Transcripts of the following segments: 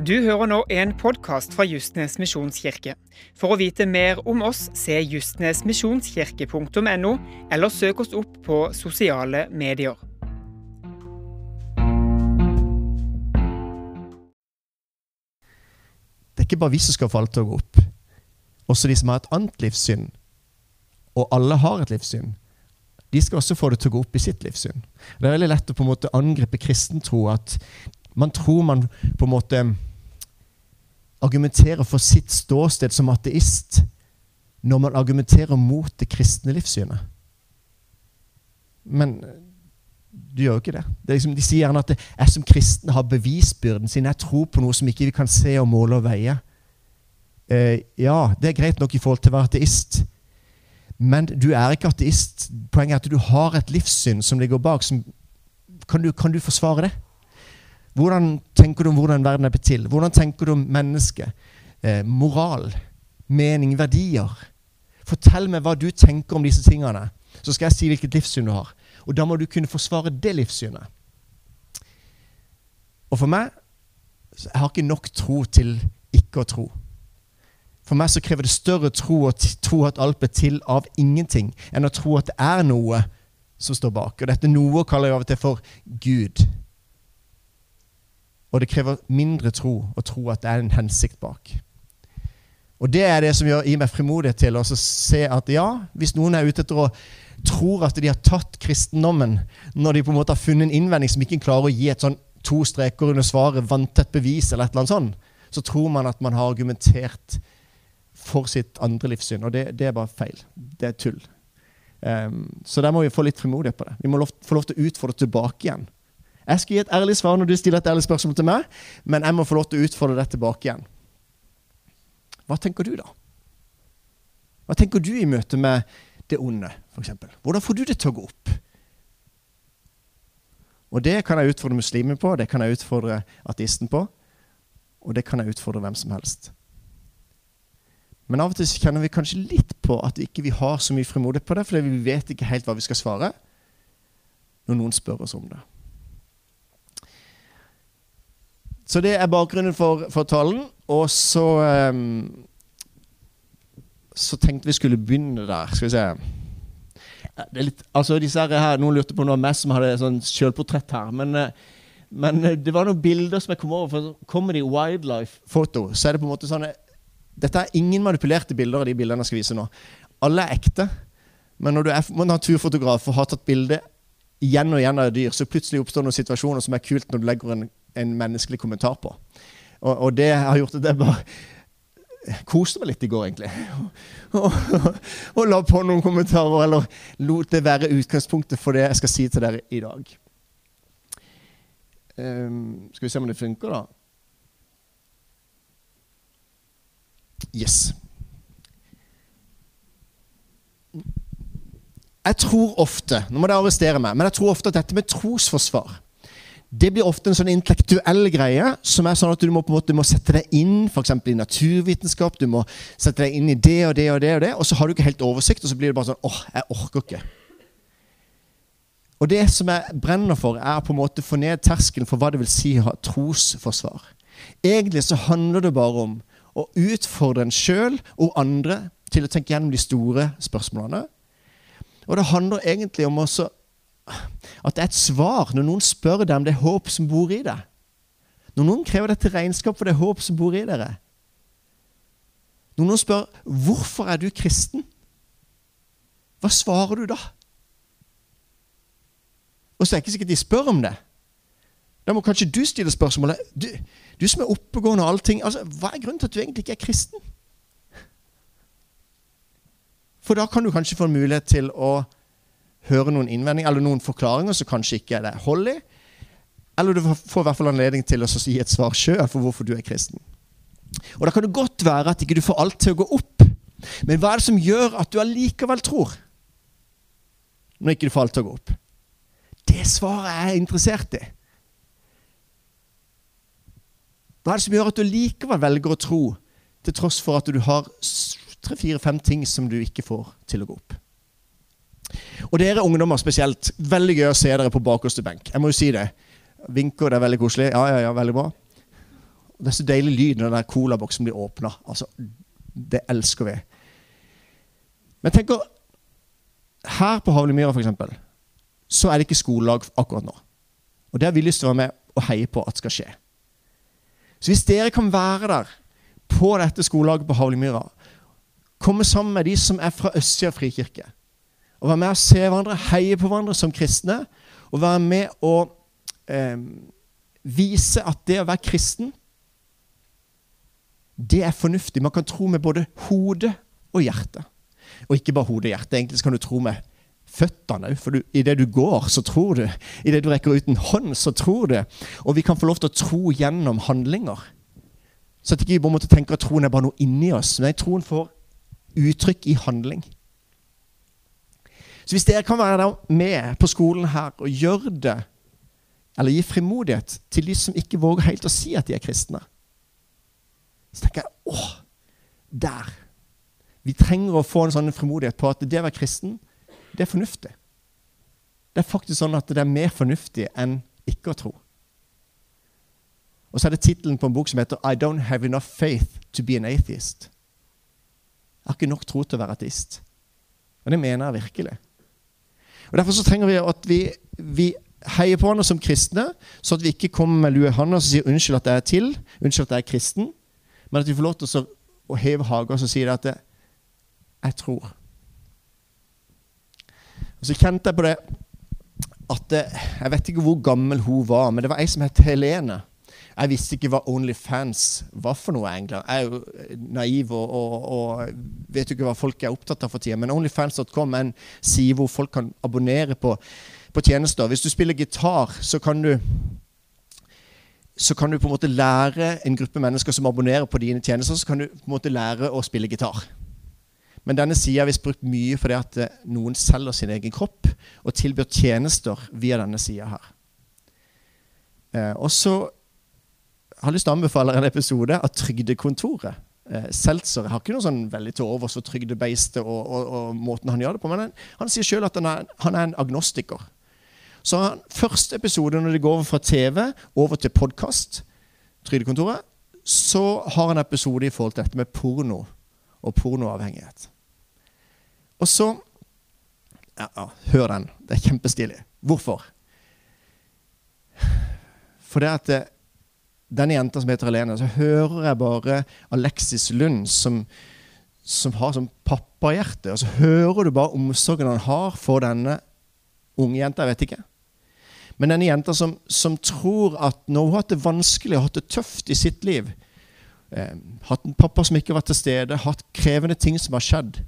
Du hører nå en podkast fra Justnes misjonskirke. For å vite mer om oss, se justnesmisjonskirke.no, eller søk oss opp på sosiale medier. Det er ikke bare vi som skal få alt til å gå opp. Også de som har et annet livssyn. Og alle har et livssyn. De skal også få det til å gå opp i sitt livssyn. Det er veldig lett å på en måte angripe kristen tro. At man tror man på en måte argumenterer for sitt ståsted som ateist når man argumenterer mot det kristne livssynet. Men du gjør jo ikke det. det liksom, de sier gjerne at jeg som kristen har bevisbyrden sin. Jeg tror på noe som ikke vi kan se og måle og veie. Eh, ja, det er greit nok i forhold til å være ateist. Men du er ikke ateist. Poenget er at du har et livssyn som ligger bak. Som, kan, du, kan du forsvare det? Hvordan tenker du om hvordan verden er blitt til? Hvordan tenker du om mennesket? Eh, moral, mening, verdier. Fortell meg hva du tenker om disse tingene, så skal jeg si hvilket livssyn du har. Og da må du kunne forsvare det livssynet. Og for meg Jeg har ikke nok tro til ikke å tro. For meg så krever det større tro å tro at alt ble til av ingenting, enn å tro at det er noe som står bak. Og dette noe kaller jeg av og til for Gud. Og det krever mindre tro å tro at det er en hensikt bak. Og det er det som gir meg frimodighet til å se at ja, hvis noen er ute etter å tror at de har tatt kristendommen når de på en måte har funnet en innvending som ikke klarer å gi et sånn to streker under svaret, vanntett bevis, eller et eller annet sånt, så tror man at man har argumentert for sitt andre livssyn. Og det, det er bare feil. Det er tull. Um, så der må vi få litt frimodighet på det. Vi må lov, få lov til å utfordre tilbake igjen. Jeg skal gi et ærlig svar når du stiller et ærlig spørsmål til meg, men jeg må få lov til å utfordre deg tilbake igjen. Hva tenker du, da? Hva tenker du i møte med det onde, f.eks.? Hvordan får du det til å gå opp? Og det kan jeg utfordre muslimer på, det kan jeg utfordre ateisten på, og det kan jeg utfordre hvem som helst. Men av og til kjenner vi kanskje litt på at vi ikke har så mye frimodighet på det, fordi vi vet ikke helt hva vi skal svare når noen spør oss om det. Så det er bakgrunnen for, for talen. Og så um, Så tenkte vi skulle begynne der. Skal vi se. Det er litt, altså disse her, Noen lurte på om det var meg som hadde sånn sjølportrett her. Men, eh, men, eh, det var noen bilder som jeg kom over. For Comedy Wildlife Photo. Så er det på en måte sånn Dette er ingen manipulerte bilder av de bildene jeg skal vise nå. Alle er ekte. Men når du er naturfotograf og har tatt bilde igjen og igjen av dyr, så plutselig oppstår noen situasjoner som er kult når du legger en en menneskelig kommentar på. Og, og det har gjort at jeg bare koste meg litt i går, egentlig. Og, la på noen kommentarer, eller lot det være utgangspunktet for det jeg skal si til dere i dag. Um, skal vi se om det funker, da. Yes. Jeg tror ofte Nå må dere arrestere meg, men jeg tror ofte at dette med trosforsvar det blir ofte en sånn intellektuell greie som er sånn at du må, på en måte, må sette deg inn f.eks. i naturvitenskap. Du må sette deg inn i det og det og det, og det, og så har du ikke helt oversikt, og så blir det bare sånn åh, jeg orker ikke. Og det som jeg brenner for, er på en måte å få ned terskelen for hva det vil si å ha trosforsvar. Egentlig så handler det bare om å utfordre en sjøl og andre til å tenke gjennom de store spørsmålene. Og det handler egentlig om også at det er et svar når noen spør deg om det er håp som bor i deg. Når noen krever deg til regnskap for det er håp som bor i dere. Når noen spør 'Hvorfor er du kristen?' Hva svarer du da? Og så er det ikke sikkert de spør om det. Da må kanskje du stille spørsmålet. Du, du som er oppegående og allting, altså, hva er grunnen til at du egentlig ikke er kristen? For da kan du kanskje få en mulighet til å høre noen innvendinger eller noen forklaringer som kanskje ikke er det hold i. Eller du får i hvert fall anledning til å gi et svar sjøl for hvorfor du er kristen. Og Da kan det godt være at ikke du får alt til å gå opp. Men hva er det som gjør at du allikevel tror? Når ikke du får alt til å gå opp. Det svaret er jeg interessert i. Hva er det som gjør at du likevel velger å tro, til tross for at du har tre-fire-fem ting som du ikke får til å gå opp? Og dere ungdommer spesielt, veldig gøy å se dere på bakerste benk. Jeg må jo si det. Vinker, det er veldig koselig. Ja, ja, ja, veldig bra. Det er så deilig lyd når den der colaboksen blir åpna. Altså, det elsker vi. Men tenk her på Havlemyra for eksempel, så er det ikke skolelag akkurat nå. Og det har vi lyst til å være med og heie på at skal skje. Så hvis dere kan være der på dette skolelaget på Havlemyra, komme sammen med de som er fra Østsida frikirke, og være med og se hverandre, heie på hverandre som kristne, og være med og eh, vise at det å være kristen, det er fornuftig. Man kan tro med både hode og hjerte. Og ikke bare hode og hjerte. Egentlig kan du tro med føttene òg. For det du går, så tror du. I det du rekker ut en hånd, så tror du. Og vi kan få lov til å tro gjennom handlinger. Så at ikke vi bare måtte tenke at troen er bare noe inni oss. Nei, troen får uttrykk i handling. Så hvis dere kan være med på skolen her og gjøre det, eller gi frimodighet til de som ikke våger helt å si at de er kristne, så tenker jeg åh, der. Vi trenger å få en sånn frimodighet på at det å være kristen, det er fornuftig. Det er faktisk sånn at det er mer fornuftig enn ikke å tro. Og så er det tittelen på en bok som heter I Don't Have Enough Faith to Be an Atheist. Jeg har ikke nok tro til å være ateist. Og det mener jeg virkelig. Og Derfor så trenger vi at vi, vi heier på hverandre som kristne, så at vi ikke kommer med lue i hånda og sier 'unnskyld at jeg er til', 'unnskyld at jeg er kristen', men at vi får lov til å, heve haga og si at 'jeg tror'. Og Så kjente jeg på det at det, Jeg vet ikke hvor gammel hun var, men det var ei som het Helene. Jeg visste ikke hva Onlyfans var for noe. egentlig. Jeg er jo naiv og, og, og vet jo ikke hva folk er opptatt av for tida. Men Onlyfans.com er en side hvor folk kan abonnere på, på, tjenester. Hvis du spiller gitar, så kan du så kan du på en måte lære en gruppe mennesker som abonnerer på dine tjenester, så kan du på en måte lære å spille gitar. Men denne sida har vi brukt mye fordi at eh, noen selger sin egen kropp og tilbyr tjenester via denne sida her. Eh, og så har lyst til å anbefale en episode av Trygdekontoret. Eh, Seltzer har ikke noe sånn veldig til overs for trygdebeistet og, og, og, måten han gjør det på, men han, han sier sjøl at han er, han er, en agnostiker. Så han, første episode, når det går over fra TV over til podkast, Trygdekontoret, så har han episode i forhold til dette med porno og pornoavhengighet. Og så ja, ja, Hør den. Det er kjempestilig. Hvorfor? For det at det, denne jenta som heter Helene, så hører jeg bare Alexis Lund, som, som har sånn pappahjerte. Og så hører du bare omsorgen han har for denne unge jenta. Jeg vet ikke. Men denne jenta som, som tror at når hun har hatt det vanskelig og hatt det tøft i sitt liv, eh, hatt en pappa som ikke har vært til stede, hatt krevende ting som har skjedd,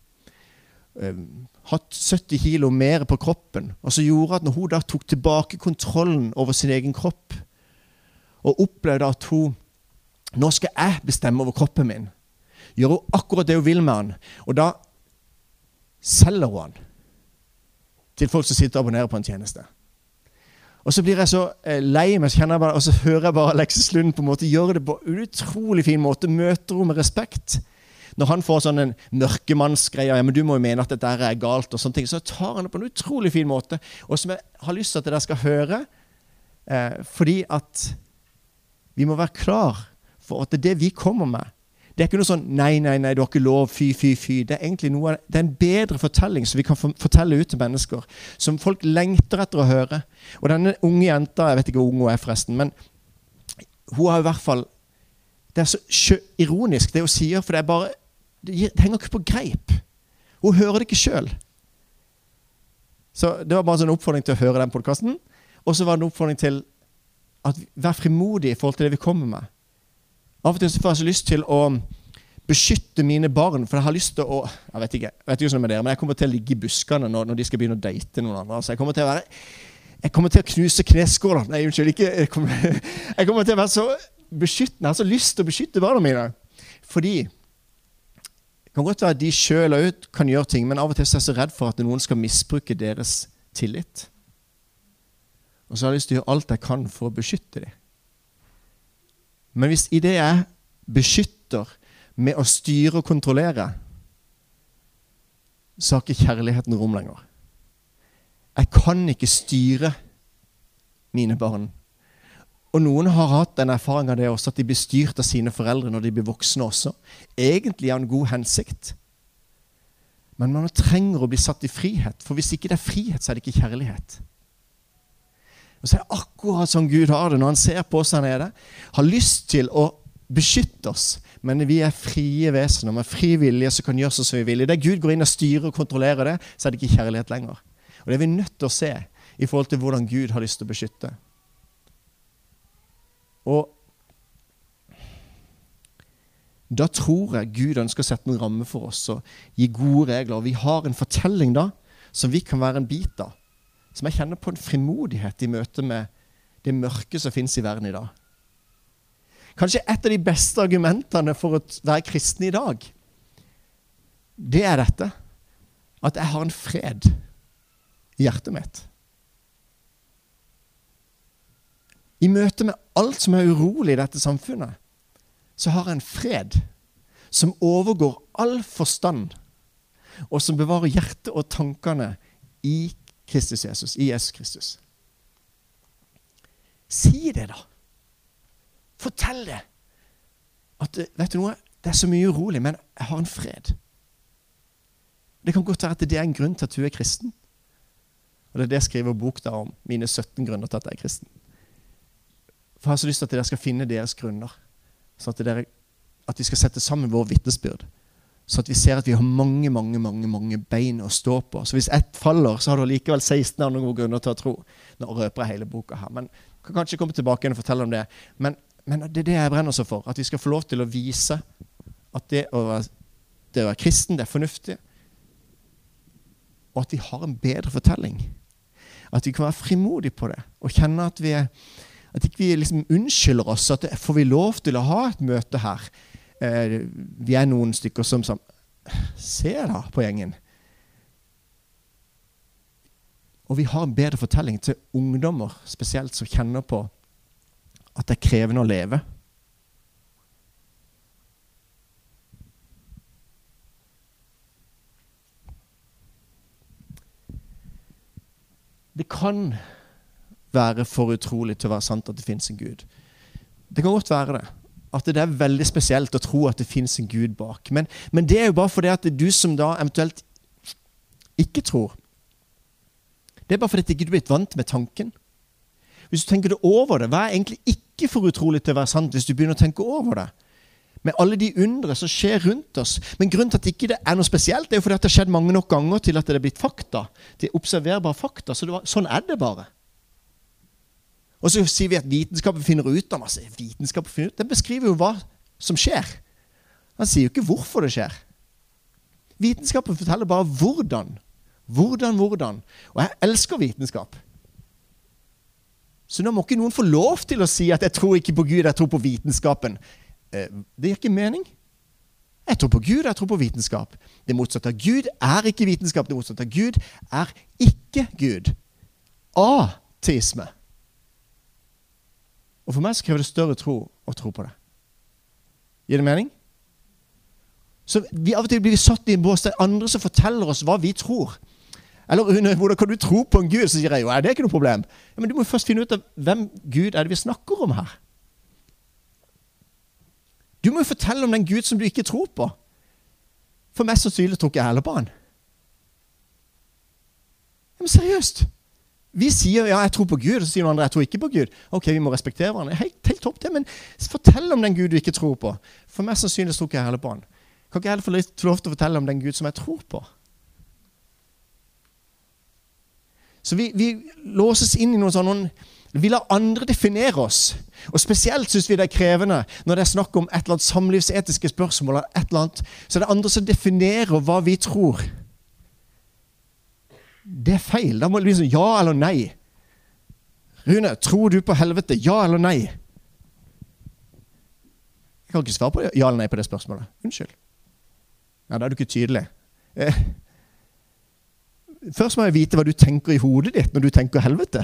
eh, hatt 70 kilo mer på kroppen, og så gjorde at når hun da tok tilbake kontrollen over sin egen kropp, og opplevde at hun Nå skal jeg bestemme over kroppen min. Gjør hun akkurat det hun vil med han. Og da selger hun han til folk som sitter og abonnerer på en tjeneste. Og så blir jeg så eh, lei meg, så bare, og så hører jeg bare Alexis Lund på en måte gjøre det på en utrolig fin måte. Møter henne med respekt. Når han får sånn en mørkemannsgreie ja, men du må jo mene at dette er galt, og sånne ting, så tar han det på en utrolig fin måte. Og som jeg har lyst til at dere skal høre. Eh, fordi at vi må være klar for at det vi kommer med. Det er ikke noe sånn 'nei, nei, nei, du har ikke lov', fy, fy, fy. Det er egentlig noe, det er en bedre fortelling som vi kan fortelle ut til mennesker. Som folk lengter etter å høre. Og denne unge jenta Jeg vet ikke hvor ung hun er, forresten. Men hun har i hvert fall Det er så ironisk, det hun sier, for det er bare Det henger ikke på greip. Hun hører det ikke sjøl. Så det var bare en sånn oppfordring til å høre den podkasten. Og så var det en oppfordring til at Vær frimodig i forhold til det vi kommer med. Av og til får jeg så lyst til å beskytte mine barn, for jeg har lyst til å Jeg vet ikke, jeg vet ikke sånn med dere, men jeg kommer til å ligge i buskene når, når de skal begynne å date noen andre. Altså, jeg kommer til å være jeg kommer til å knuse kneskåler. Nei, unnskyld. ikke, jeg kommer, jeg kommer til å være så beskyttende. Jeg har så lyst til å beskytte barna mine. Fordi det kan godt være at de sjøl kan gjøre ting, men av og til er jeg så redd for at noen skal misbruke deres tillit. Og så har jeg lyst til å gjøre alt jeg kan for å beskytte dem. Men hvis i det jeg beskytter med å styre og kontrollere, så har ikke kjærligheten rom lenger. Jeg kan ikke styre mine barn. Og noen har hatt den erfaringa at de blir styrt av sine foreldre når de blir voksne også. Egentlig av en god hensikt. Men man trenger å bli satt i frihet, for hvis ikke det er frihet, så er det ikke kjærlighet. Og så er det akkurat som Gud har det når han ser på oss her nede. Har lyst til å beskytte oss, men vi er frie vesener med fri vilje som kan gjøre som vi vil. Idet Gud går inn og styrer og kontrollerer det, så er det ikke kjærlighet lenger. Og Det er vi nødt til å se i forhold til hvordan Gud har lyst til å beskytte. Og da tror jeg Gud ønsker å sette noen ramme for oss og gi gode regler. Og vi har en fortelling da som vi kan være en bit av. Som jeg kjenner på en frimodighet i møte med det mørke som fins i verden i dag. Kanskje et av de beste argumentene for å være kristen i dag, det er dette. At jeg har en fred i hjertet mitt. I møte med alt som er urolig i dette samfunnet, så har jeg en fred som overgår all forstand, og som bevarer hjertet og tankene i Kristus Jesus, i Jesus Kristus. Si det, da. Fortell det. At vet du noe, det er så mye urolig, men jeg har en fred. Det kan godt være at det er en grunn til at du er kristen. Og Det er det jeg skriver bok da om. Mine 17 grunner til at jeg er kristen. For jeg har så lyst til at dere skal finne deres grunner. Sånn at, dere, at de skal sette sammen vår vitnesbyrd. Så at vi ser at vi har mange mange, mange, mange bein å stå på. Så hvis ett faller, så har du likevel 16 andre gode grunner til å tro. Nå røper jeg hele boka her, men kan kanskje komme tilbake igjen og fortelle om det. Men, men, det er det jeg brenner så for. At vi skal få lov til å vise at det å være, det å være kristen, det er fornuftig. Og at vi har en bedre fortelling. At vi kan være frimodige på det og kjenne at vi er at ikke vi liksom unnskylder oss. at Får vi lov til å ha et møte her? Eh, vi er noen stykker som, som ser da på gjengen. Og vi har en bedre fortelling til ungdommer spesielt som kjenner på at det er krevende å leve. Det kan være for utrolig til å være sant at det fins en Gud. Det kan godt være det. At det er veldig spesielt å tro at det fins en Gud bak. Men, men, det er jo bare fordi at du som da eventuelt ikke tror Det er bare fordi du ikke er blitt vant med tanken. Hvis du tenker det over det, hva er egentlig ikke for utrolig til å være sant hvis du begynner å tenke over det? Med alle de undre som skjer rundt oss. Men grunnen til at det ikke er noe spesielt, det er jo fordi at det har skjedd mange nok ganger til at det er blitt fakta. Det er observerbare fakta. Så var, sånn er det bare. Og så sier vi at vitenskapen finner ut av masse. Vitenskapen finner ut, Den beskriver jo hva som skjer. Han sier jo ikke hvorfor det skjer. Vitenskapen forteller bare hvordan. Hvordan, hvordan. Og jeg elsker vitenskap. Så nå må ikke noen få lov til å si at 'jeg tror ikke på Gud, jeg tror på vitenskapen'. Eh, det gir ikke mening. Jeg tror på Gud, jeg tror på vitenskap. Det motsatte av Gud er ikke vitenskap. Det motsatte av Gud er ikke Gud. Ateisme. Og for meg så krever det større tro å tro på det. Gir det mening? Så vi, Av og til blir vi satt i en bås der andre som forteller oss hva vi tror. Eller hvordan kan du tro på en gud? Så sier jeg jo, er det ikke noe problem. Ja, men du må først finne ut av hvem Gud er det vi snakker om her. Du må jo fortelle om den Gud som du ikke tror på. For mest sannsynlig tror ikke jeg heller på han. Ja, men seriøst. Vi sier ja, jeg tror på Gud, og så sier noen andre jeg tror ikke på Gud. Ok, vi må respektere hverandre. Helt, helt topp det, Men fortell om den Gud du ikke tror på. For mest sannsynlig tror ikke jeg heller på han. Kan ikke jeg heller få lov til å fortelle om den Gud som jeg tror på? Så vi, vi låses inn i noen sånne Vi lar andre definere oss. Og Spesielt syns vi det er krevende når det er snakk om et eller annet samlivsetiske spørsmål. et eller annet, Så det er andre som definerer hva vi tror. Det er feil. Da må det bli sånn ja eller nei. Rune, tror du på helvete? Ja eller nei? Jeg kan ikke svare på ja eller nei på det spørsmålet. Unnskyld. Ja, Da er du ikke tydelig. Eh. Først må jeg vite hva du tenker i hodet ditt når du tenker helvete.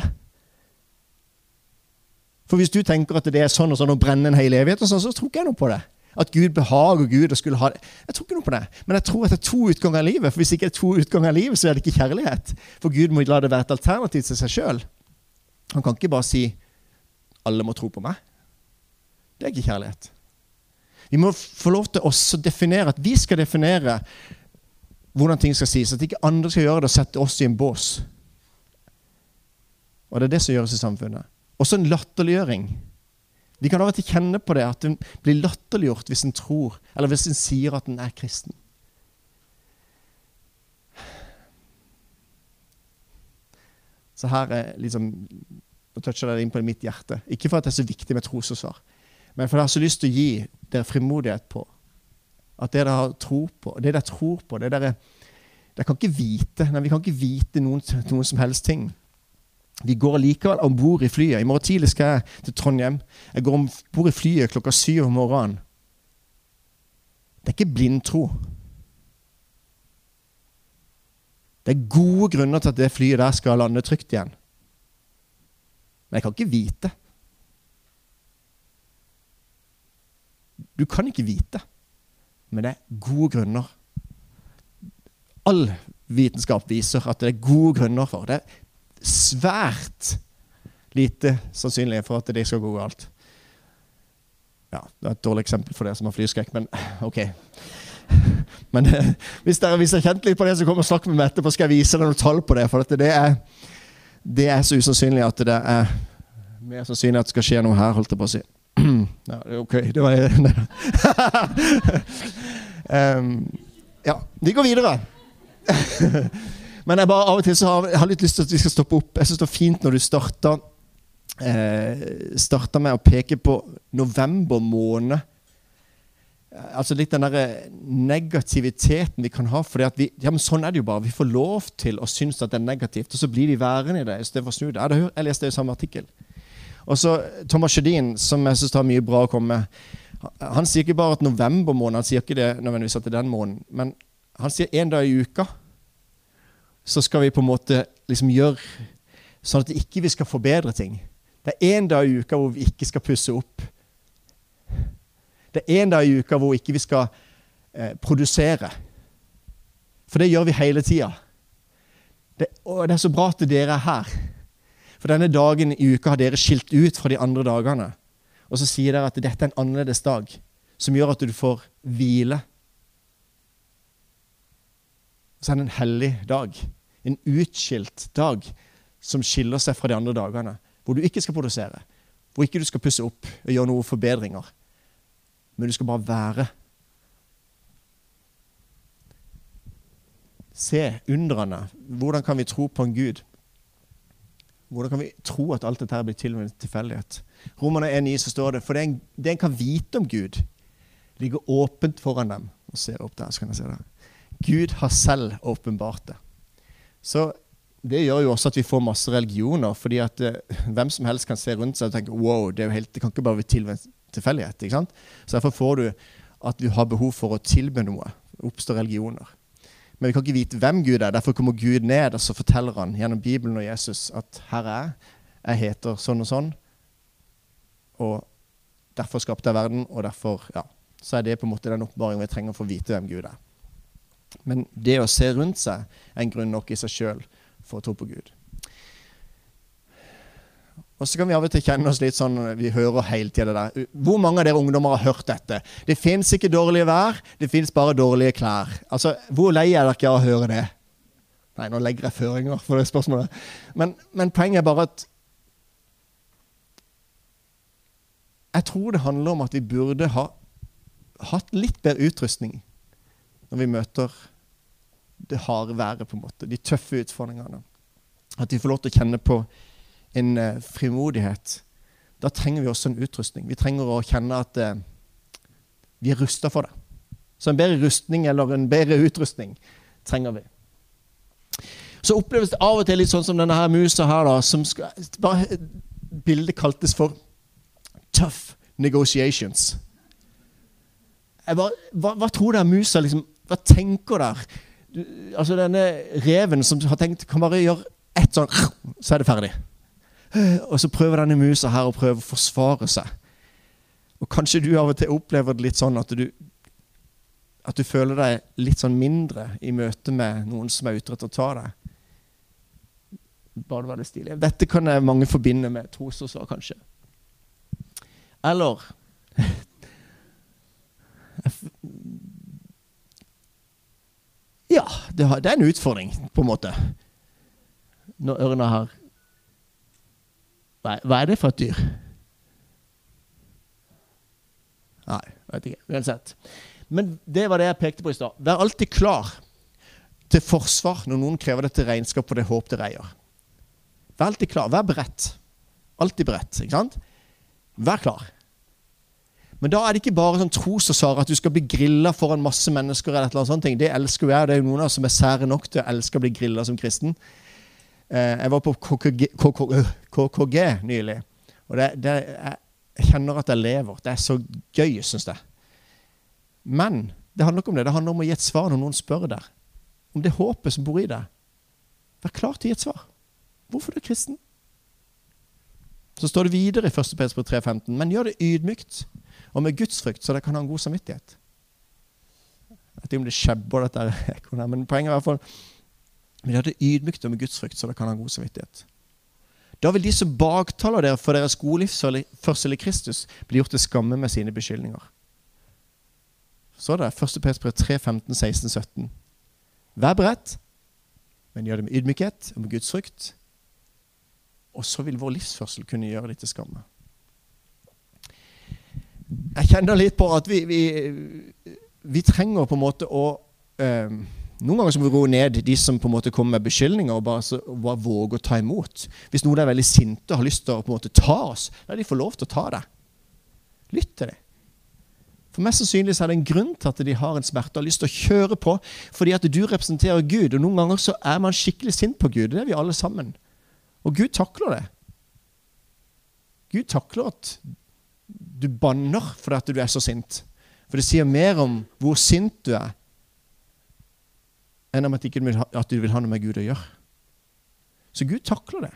For hvis du tenker at det er sånn og sånn og brenner en hel evighet, og sånn, så tror ikke jeg noe på det. At Gud behager Gud og skulle ha det. Jeg tror ikke noe på det. Men jeg tror at det er to utganger av livet. For hvis det ikke er to utganger av livet, så er det ikke kjærlighet. For Gud må la det være et alternativ til seg sjøl. Han kan ikke bare si alle må tro på meg. Det er ikke kjærlighet. Vi må få lov til oss å definere at vi skal definere hvordan ting skal sies. At ikke andre skal gjøre det og sette oss i en bås. Og det er det som gjøres i samfunnet. Også en latterliggjøring. Vi kan av og til kjenne på det, at en blir latterliggjort hvis en tror, eller hvis en sier at en er kristen. Så her er liksom Nå toucher det inn på mitt hjerte. Ikke for at det er så viktig med trosforsvar, men for jeg har så lyst til å gi dere frimodighet på at det dere har tro på, det dere tror på det dere, dere kan ikke vite, nei, Vi kan ikke vite noen, noen som helst ting. Vi går likevel om bord i flyet. I morgen tidlig skal jeg til Trondheim. Jeg går om bord i flyet klokka syv om morgenen. Det er ikke blindtro. Det er gode grunner til at det flyet der skal lande trygt igjen. Men jeg kan ikke vite. Du kan ikke vite, men det er gode grunner. All vitenskap viser at det er gode grunner for det. Svært lite sannsynlig for at det skal gå galt. Ja, Det er et dårlig eksempel for dere som har flyskrekk, men ok. Men eh, hvis dere har kjent litt på det, så kom og snakk med meg etterpå, skal jeg vise dere noen tall på det. For det er, det er så usannsynlig at det er mer sannsynlig at det skal skje noe her, holdt jeg på å si. Ja, ok, det var um, ja, vi går videre. Men jeg bare av og til så har jeg har litt lyst til at vi skal stoppe opp. Jeg syns det var fint når du starta, eh, starta med å peke på november måned. Altså litt den der negativiteten vi kan ha. fordi ja, Sånn er det jo bare. Vi får lov til å synes at det er negativt, og så blir vi værende i det istedenfor å snu det. Jeg, jeg leste det i samme artikkel. Og så Thomas Sjødin, som jeg syns har mye bra å komme med. Han sier ikke bare at november måned, han sier ikke det nødvendigvis at det er den måneden, men han sier én dag i uka så skal vi på en måte liksom gjøre sånn at vi ikke skal forbedre ting. Det er én dag i uka hvor vi ikke skal pusse opp. Det er én dag i uka hvor ikke vi skal eh, produsere. For det gjør vi hele tida. Og det er så bra at dere er her. For denne dagen i uka har dere skilt ut fra de andre dagene. Og så sier dere at dette er en annerledes dag, som gjør at du får hvile. Så er det en hellig dag en utskilt dag som skiller seg fra de andre dagene. Hvor du ikke skal produsere, hvor ikke du skal pusse opp og gjøre noen forbedringer. Men du skal bare være. Se undrene. Hvordan kan vi tro på en Gud? Hvordan kan vi tro at alt dette her blir til med en tilfeldighet? Romerne 1,9 så står det for det en, det en kan vite om Gud, ligger åpent foran dem. Og ser opp der, så kan jeg se det. Gud har selv åpenbart det. Så det gjør jo også at vi får masse religioner. fordi at eh, hvem som helst kan se rundt seg og tenke wow, det, helt, det kan ikke bare være til tilfeldighet. ikke sant? Så derfor får du at du har behov for å tilby noe. Oppstår religioner. Men vi kan ikke vite hvem Gud er. Derfor kommer Gud ned, og så forteller han gjennom Bibelen og Jesus at her er jeg. Jeg heter sånn og sånn. Og derfor skapte jeg verden, og derfor ja, så er det på en måte den oppbevaringen vi trenger for å vite hvem Gud er. Men det å se rundt seg er en grunn nok i seg sjøl for å tro på Gud. Og så kan vi av og til kjenne oss litt sånn Vi hører hele tida det der. Hvor mange av dere ungdommer har hørt dette? Det fins ikke dårlige vær, det fins bare dårlige klær. Altså, Hvor lei er dere av å høre det? Nei, nå legger jeg føringer for det spørsmålet. Men, men poenget er bare at Jeg tror det handler om at vi burde ha hatt litt bedre utrustning når vi møter det harde været, på en måte, de tøffe utfordringene. At vi får lov til å kjenne på en uh, frimodighet. Da trenger vi også en utrustning. Vi trenger å kjenne at uh, vi er rusta for det. Så en bedre rustning eller en bedre utrustning trenger vi. Så oppleves det av og til litt sånn som denne her musa her, da, som skal, bare Bildet kaltes for 'tough negotiations'. Bare, hva, hva, tror dere musa liksom hva tenker der? Du, altså Denne reven som har tenkt kan bare gjøre ett sånn, så er det ferdig. Og så prøver denne musa her å prøve å forsvare seg. Og kanskje du av og til opplever det litt sånn at du, at du føler deg litt sånn mindre i møte med noen som er ute etter å ta deg. Bare det var litt stilig. Dette kan mange forbinde med trosforsvar, kanskje. Eller Ja, det, det, er en utfordring, på en måte. Når ørna har hva, er det for et dyr? Nei, vet ikke. Uansett. Men det var det jeg pekte på i stad. Vær alltid klar til forsvar når noen krever dette regnskap for det håp dere eier. Vær alltid klar. Vær beredt. Alltid beredt. ikke sant? Vær klar. Men da er det ikke bare sånn trosforsvar at du skal bli grilla foran masse mennesker. eller et eller annet sånt. Det elsker jeg. Det er jo noen av oss som er sære nok til å elske å bli grilla som kristen. Eh, jeg var på KKG, KKG nylig, og det, det, jeg kjenner at jeg lever. Det er så gøy, syns jeg. Men det handler ikke om det. Det handler om å gi et svar når noen spør deg. Om det håpet som bor i deg. Vær klar til å gi et svar. Hvorfor du er kristen? Så står det videre i 1. Peter 3,15.: Men gjør det ydmykt og med gudsfrykt, så dere kan ha en god samvittighet. Jeg vet ikke om det skjebber, dette men poenget er i hvert fall Men de det ydmykt og med gudsfrykt, så dere kan ha en god samvittighet. Da vil de som baktaler dere for deres gode livsførsel i Kristus, bli gjort til skamme med sine beskyldninger. Så er det er 1. Peter 3, 15, 16, 17. Vær beredt, men gjør det med ydmykhet og med gudsfrykt og så vil vår livsførsel kunne gjøre det til skamme. Jeg kjenner litt på at vi, vi, vi trenger på en måte å eh, Noen ganger så må vi roe ned de som på en måte kommer med beskyldninger, og bare, så, bare våge å ta imot. Hvis noen er veldig sinte og har lyst til å på en måte ta oss, da de få lov til å ta det. Lytt til det. For Mest sannsynlig er det en grunn til at de har en smerte og har lyst til å kjøre på, fordi at du representerer Gud. Og noen ganger så er man skikkelig sint på Gud. Det er vi alle sammen. Og Gud takler det. Gud takler at du banner fordi du er så sint. For det sier mer om hvor sint du er, enn om at, ikke du ha, at du vil ha noe med Gud å gjøre. Så Gud takler det.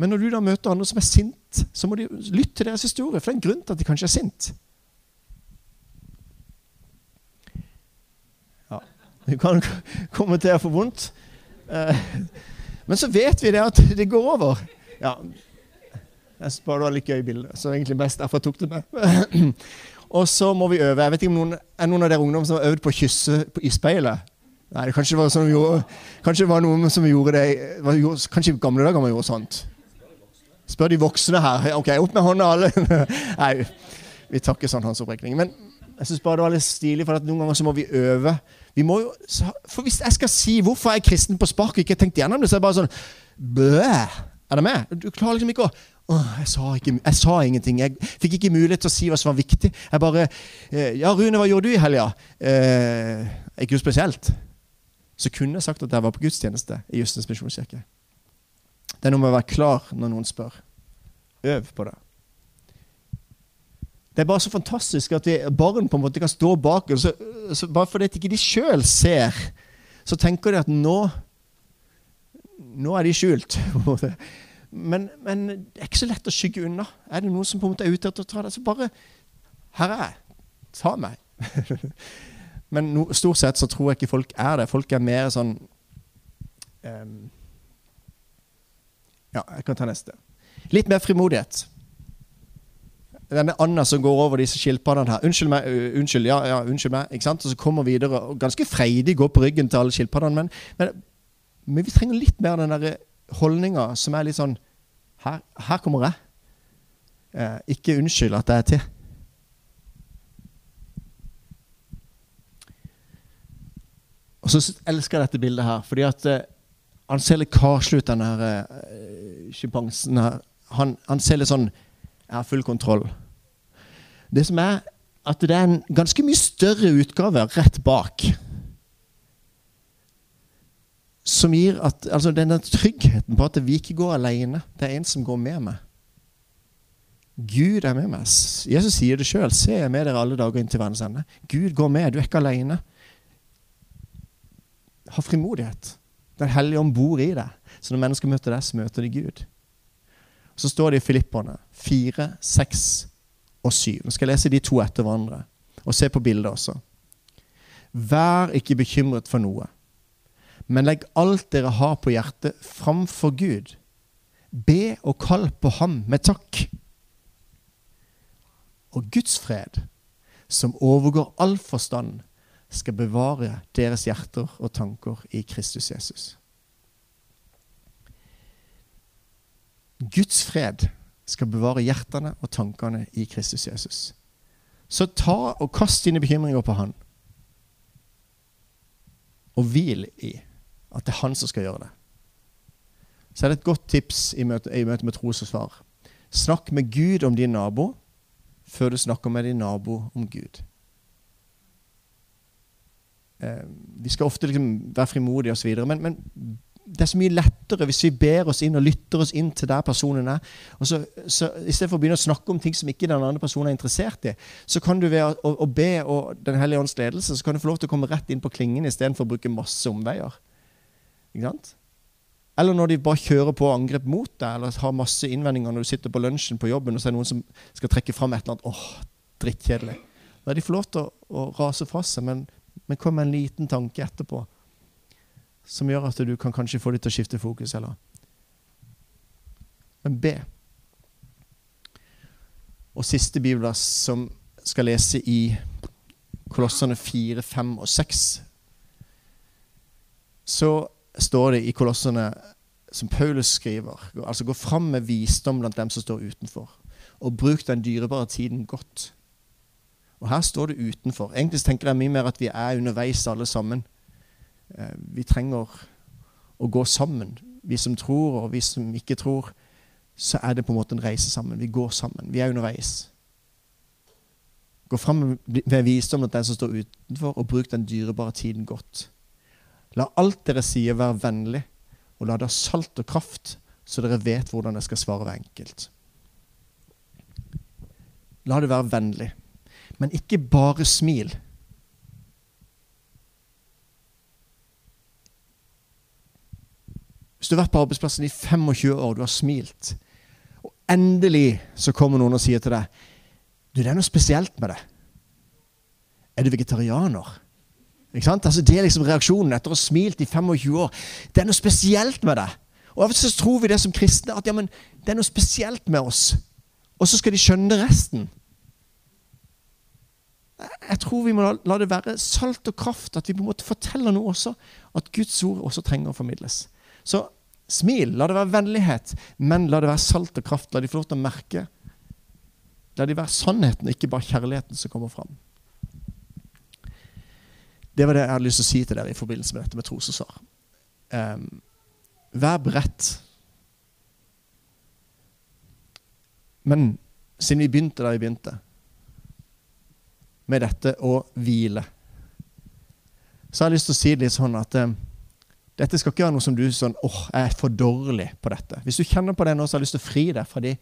Men når du da møter andre som er sint, så må du lytte til deres historie. For det er en grunn til at de kanskje er sint. Ja, Du kan komme til å få vondt. Eh, men så vet vi det at det går over. Ja, jeg bare det var litt gøy bilde, så egentlig best derfor jeg tok det med. og så må vi øve. Jeg vet ikke om noen, Er noen av dere ungdom som har øvd på å kysse i speilet? Nei, det kanskje var, sånn vi gjorde, kanskje det var noen som gjorde det var, Kanskje i gamle dager man gjorde sånt. Spør de voksne her. Ok, opp med hånda, alle. Nei, vi tar ikke sånn håndsopprekning. Men jeg synes bare det var litt stilig, for noen ganger så må vi øve vi må jo, for Hvis jeg skal si hvorfor jeg er kristen på spark og ikke har tenkt gjennom det, så er det bare sånn Blæh! Er det med? Du klarer liksom ikke å jeg, sa ikke, jeg sa ingenting. Jeg fikk ikke mulighet til å si hva som var viktig. Jeg bare eh, Ja, Rune, hva gjorde du i helga? Eh, ikke noe spesielt. Så kunne jeg sagt at jeg var på gudstjeneste i Justens misjonskirke. Det er noe med å være klar når noen spør. Øv på det. Det er bare så fantastisk at vi, barn på en måte kan stå bak så Bare fordi ikke de sjøl ser, så tenker de at nå Nå er de skjult. Men, men, det er ikke så lett å skygge unna. Er det noen som på en måte er ute etter å ta det, så bare Her er jeg. Ta meg. men no, stort sett så tror jeg ikke folk er det. Folk er mer sånn um, Ja, jeg kan ta neste. Litt mer frimodighet denne anda som går over disse skilpaddene her. Unnskyld meg, unnskyld, ja, ja, unnskyld meg. ikke sant? Og så kommer videre og ganske freidig går på ryggen til alle skilpaddene. Men, men, men, vi trenger litt mer den der holdninga som er litt sånn Her, her kommer jeg. Eh, ikke unnskyld at jeg er til. Og så elsker jeg dette bildet her, fordi at eh, han ser litt karslig ut, den her eh, her. Han, han ser litt sånn Jeg har full kontroll. Det som er at det er en ganske mye større utgave rett bak. Som gir at, altså denne tryggheten på at vi ikke går alene. Det er en som går med meg. Gud er med meg. Jesus sier det sjøl. Se, jeg er med dere alle dager inn til verdens ende. Gud går med. Du er ikke alene. Ha frimodighet. Den hellige ånd bor i deg. Så når mennesker møter deg, så møter de Gud. Så står det i Filipperne 4, 6 og 7. Nå skal jeg lese de to etter hverandre. Og se på bildet også. Vær ikke bekymret for noe, men legg alt dere har på hjertet, framfor Gud. Be og kall på ham med takk. Og Guds fred, som overgår all forstand, skal bevare deres hjerter og tanker i Kristus Jesus. Guds fred skal bevare hjertene og tankene i Kristus Jesus. Så ta og kast dine bekymringer på Han. Og hvil i at det er Han som skal gjøre det. Så er det et godt tips i møte, i møte med svar. Snakk med Gud om din nabo før du snakker med din nabo om Gud. Eh, vi skal ofte liksom være frimodige osv., men, men det er så mye lettere hvis vi ber oss inn og lytter oss inn til der personen er. Og så, så for å begynne å snakke om ting som ikke den andre personen er interessert i, så kan du ved å, å be og Den hellige ånds ledelse så kan du få lov til å komme rett inn på klingen istedenfor å bruke masse omveier. Ikke sant? Eller når de bare kjører på angrep mot deg, eller har masse innvendinger når du sitter på lunsjen på jobben, og så er det noen som skal trekke fram et eller annet åh, drittkjedelig. Da de får lov til å, å rase fra seg, men, men kom med en liten tanke etterpå som gjør at du kan kanskje få dem til å skifte fokus. eller Men be. Og siste bibelvers som skal lese i Kolossene 4, 5 og 6, så står det i Kolossene, som Paulus skriver, altså gå fram med visdom blant dem som står utenfor, og bruk den dyrebare tiden godt. Og her står det utenfor. Egentlig tenker jeg mye mer at vi er underveis alle sammen. Eh, vi trenger å gå sammen. Vi som tror, og vi som ikke tror. Så er det på en måte en reise sammen. Vi går sammen. Vi er underveis. Gå fram med visdom blant den som står utenfor, og bruk den dyrebare tiden godt. La alt dere sier, være vennlig, og la det ha salt og kraft, så dere vet hvordan dere skal svare hver enkelt. La det være vennlig, men ikke bare smil. Hvis du har vært på arbeidsplassen i 25 år, du har smilt, og endelig så kommer noen og sier til deg Du, det er noe spesielt med det. Er du vegetarianer? Altså, det er liksom reaksjonen etter å ha smilt i 25 år. Det er noe spesielt med det. Og Av og til tror vi det som kristne, at ja, men, det er noe spesielt med oss. Og så skal de skjønne resten. Jeg tror vi må la det være salt og kraft, at vi på en måte forteller noe også. At Guds ord også trenger å formidles. Så smil. La det være vennlighet, men la det være salt og kraft. La de få lov til å merke. La de være sannheten, ikke bare kjærligheten som kommer fram. Det var det jeg hadde lyst til å si til dere i forbindelse med dette med tros og svar. Um, vær beredt. Men siden vi begynte da vi begynte, med dette å hvile, så har jeg lyst til å si det litt sånn at um, dette skal ikke være noe som du sånn åh, oh, jeg er for dårlig på dette. Hvis du kjenner på det nå, så har jeg lyst til å fri deg fra de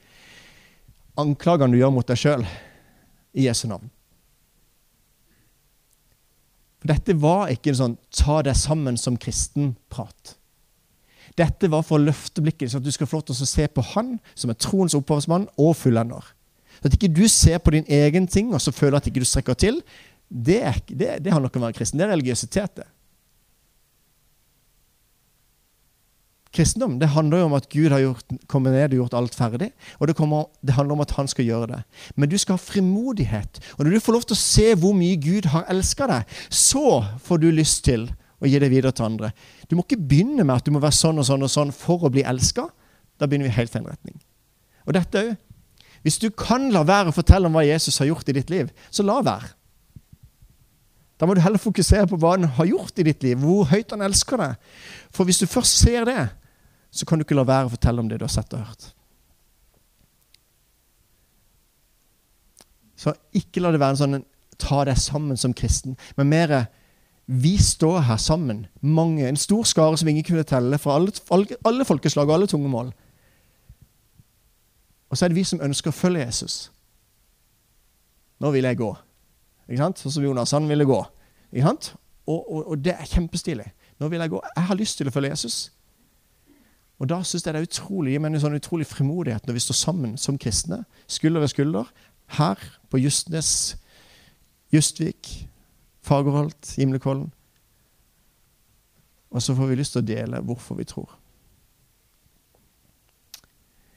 anklagene du gjør mot deg sjøl i Jesu navn. For dette var ikke en sånn ta deg sammen som kristen-prat. Dette var for å løfte blikket, så at du skal få lov til å se på Han som er troens opphavsmann og fullender. Så at ikke du ser på din egen ting og så føler at ikke du strekker til. Det, er, det, det handler ikke om å være kristen. Det er religiøsitet. det. Kristendom det handler jo om at Gud har gjort, kommet ned og gjort alt ferdig. Og det, kommer, det, handler om at han skal gjøre det. Men du skal ha frimodighet. Og når du får lov til å se hvor mye Gud har elska deg, så får du lyst til å gi det videre til andre. Du må ikke begynne med at du må være sånn og sånn og sånn for å bli elska. Da begynner vi helt feil retning. Og dette òg. Hvis du kan la være å fortelle om hva Jesus har gjort i ditt liv, så la være. Da må du heller fokusere på hva han har gjort i ditt liv, hvor høyt han elsker deg. For hvis du først ser det, så kan du ikke la være å fortelle om det du har sett og hørt. Så ikke la det være en sånn ta deg sammen som kristen, men mer vi står her sammen, mange, en stor skare som ingen kunne telle, fra alle, alle, folkeslag og alle tunge Og så er det vi som ønsker å følge Jesus. Nå vil jeg gå. Ikke sant? Sånn som Jonas, han ville gå. Ikke sant? Og, og, og det er kjempestilig. Nå vil jeg gå. Jeg har lyst til å følge Jesus. Og Da syns jeg det er utrolig, men en sånn utrolig frimodighet når vi står sammen som kristne, skulder ved skulder, her på Justnes, Justvik, Fagerholt, Gimlekollen. Og så får vi lyst til å dele hvorfor vi tror.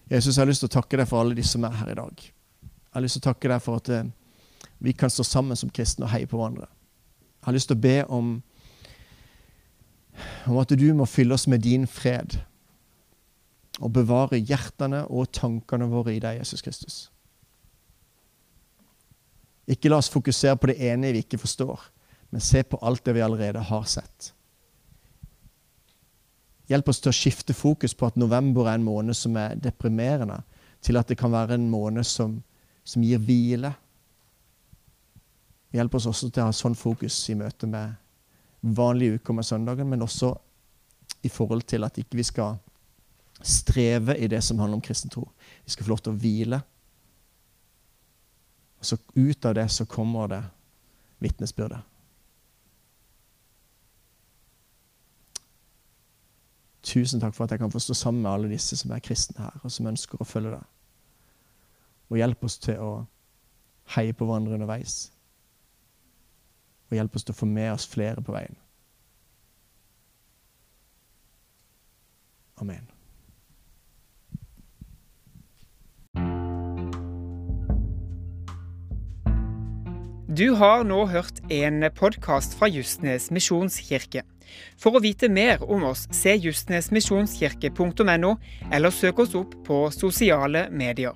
Jesus, jeg har lyst til å takke deg for alle de som er her i dag. Jeg har lyst til å takke deg for at eh, vi kan stå sammen som kristne og heie på hverandre. Jeg har lyst til å be om, om at du må fylle oss med din fred og bevare hjertene og tankene våre i deg, Jesus Kristus. Ikke la oss fokusere på det ene vi ikke forstår, men se på alt det vi allerede har sett. Hjelp oss til å skifte fokus på at november er en måned som er deprimerende, til at det kan være en måned som, som gir hvile. Hjelp oss også til å ha sånn fokus i møte med vanlige uker med søndagen, men også i forhold til at ikke vi skal streve i det som handler om kristen tro. Vi skal få lov til å hvile. Og så ut av det så kommer det vitnesbyrdet. Tusen takk for at jeg kan få stå sammen med alle disse som er kristne her, og som ønsker å følge deg. Og hjelp oss til å heie på hverandre underveis. Og hjelp oss til å få med oss flere på veien. Amen. Du har nå hørt en podkast fra Justnes misjonskirke. For å vite mer om oss, se justnesmisjonskirke.no, eller søk oss opp på sosiale medier.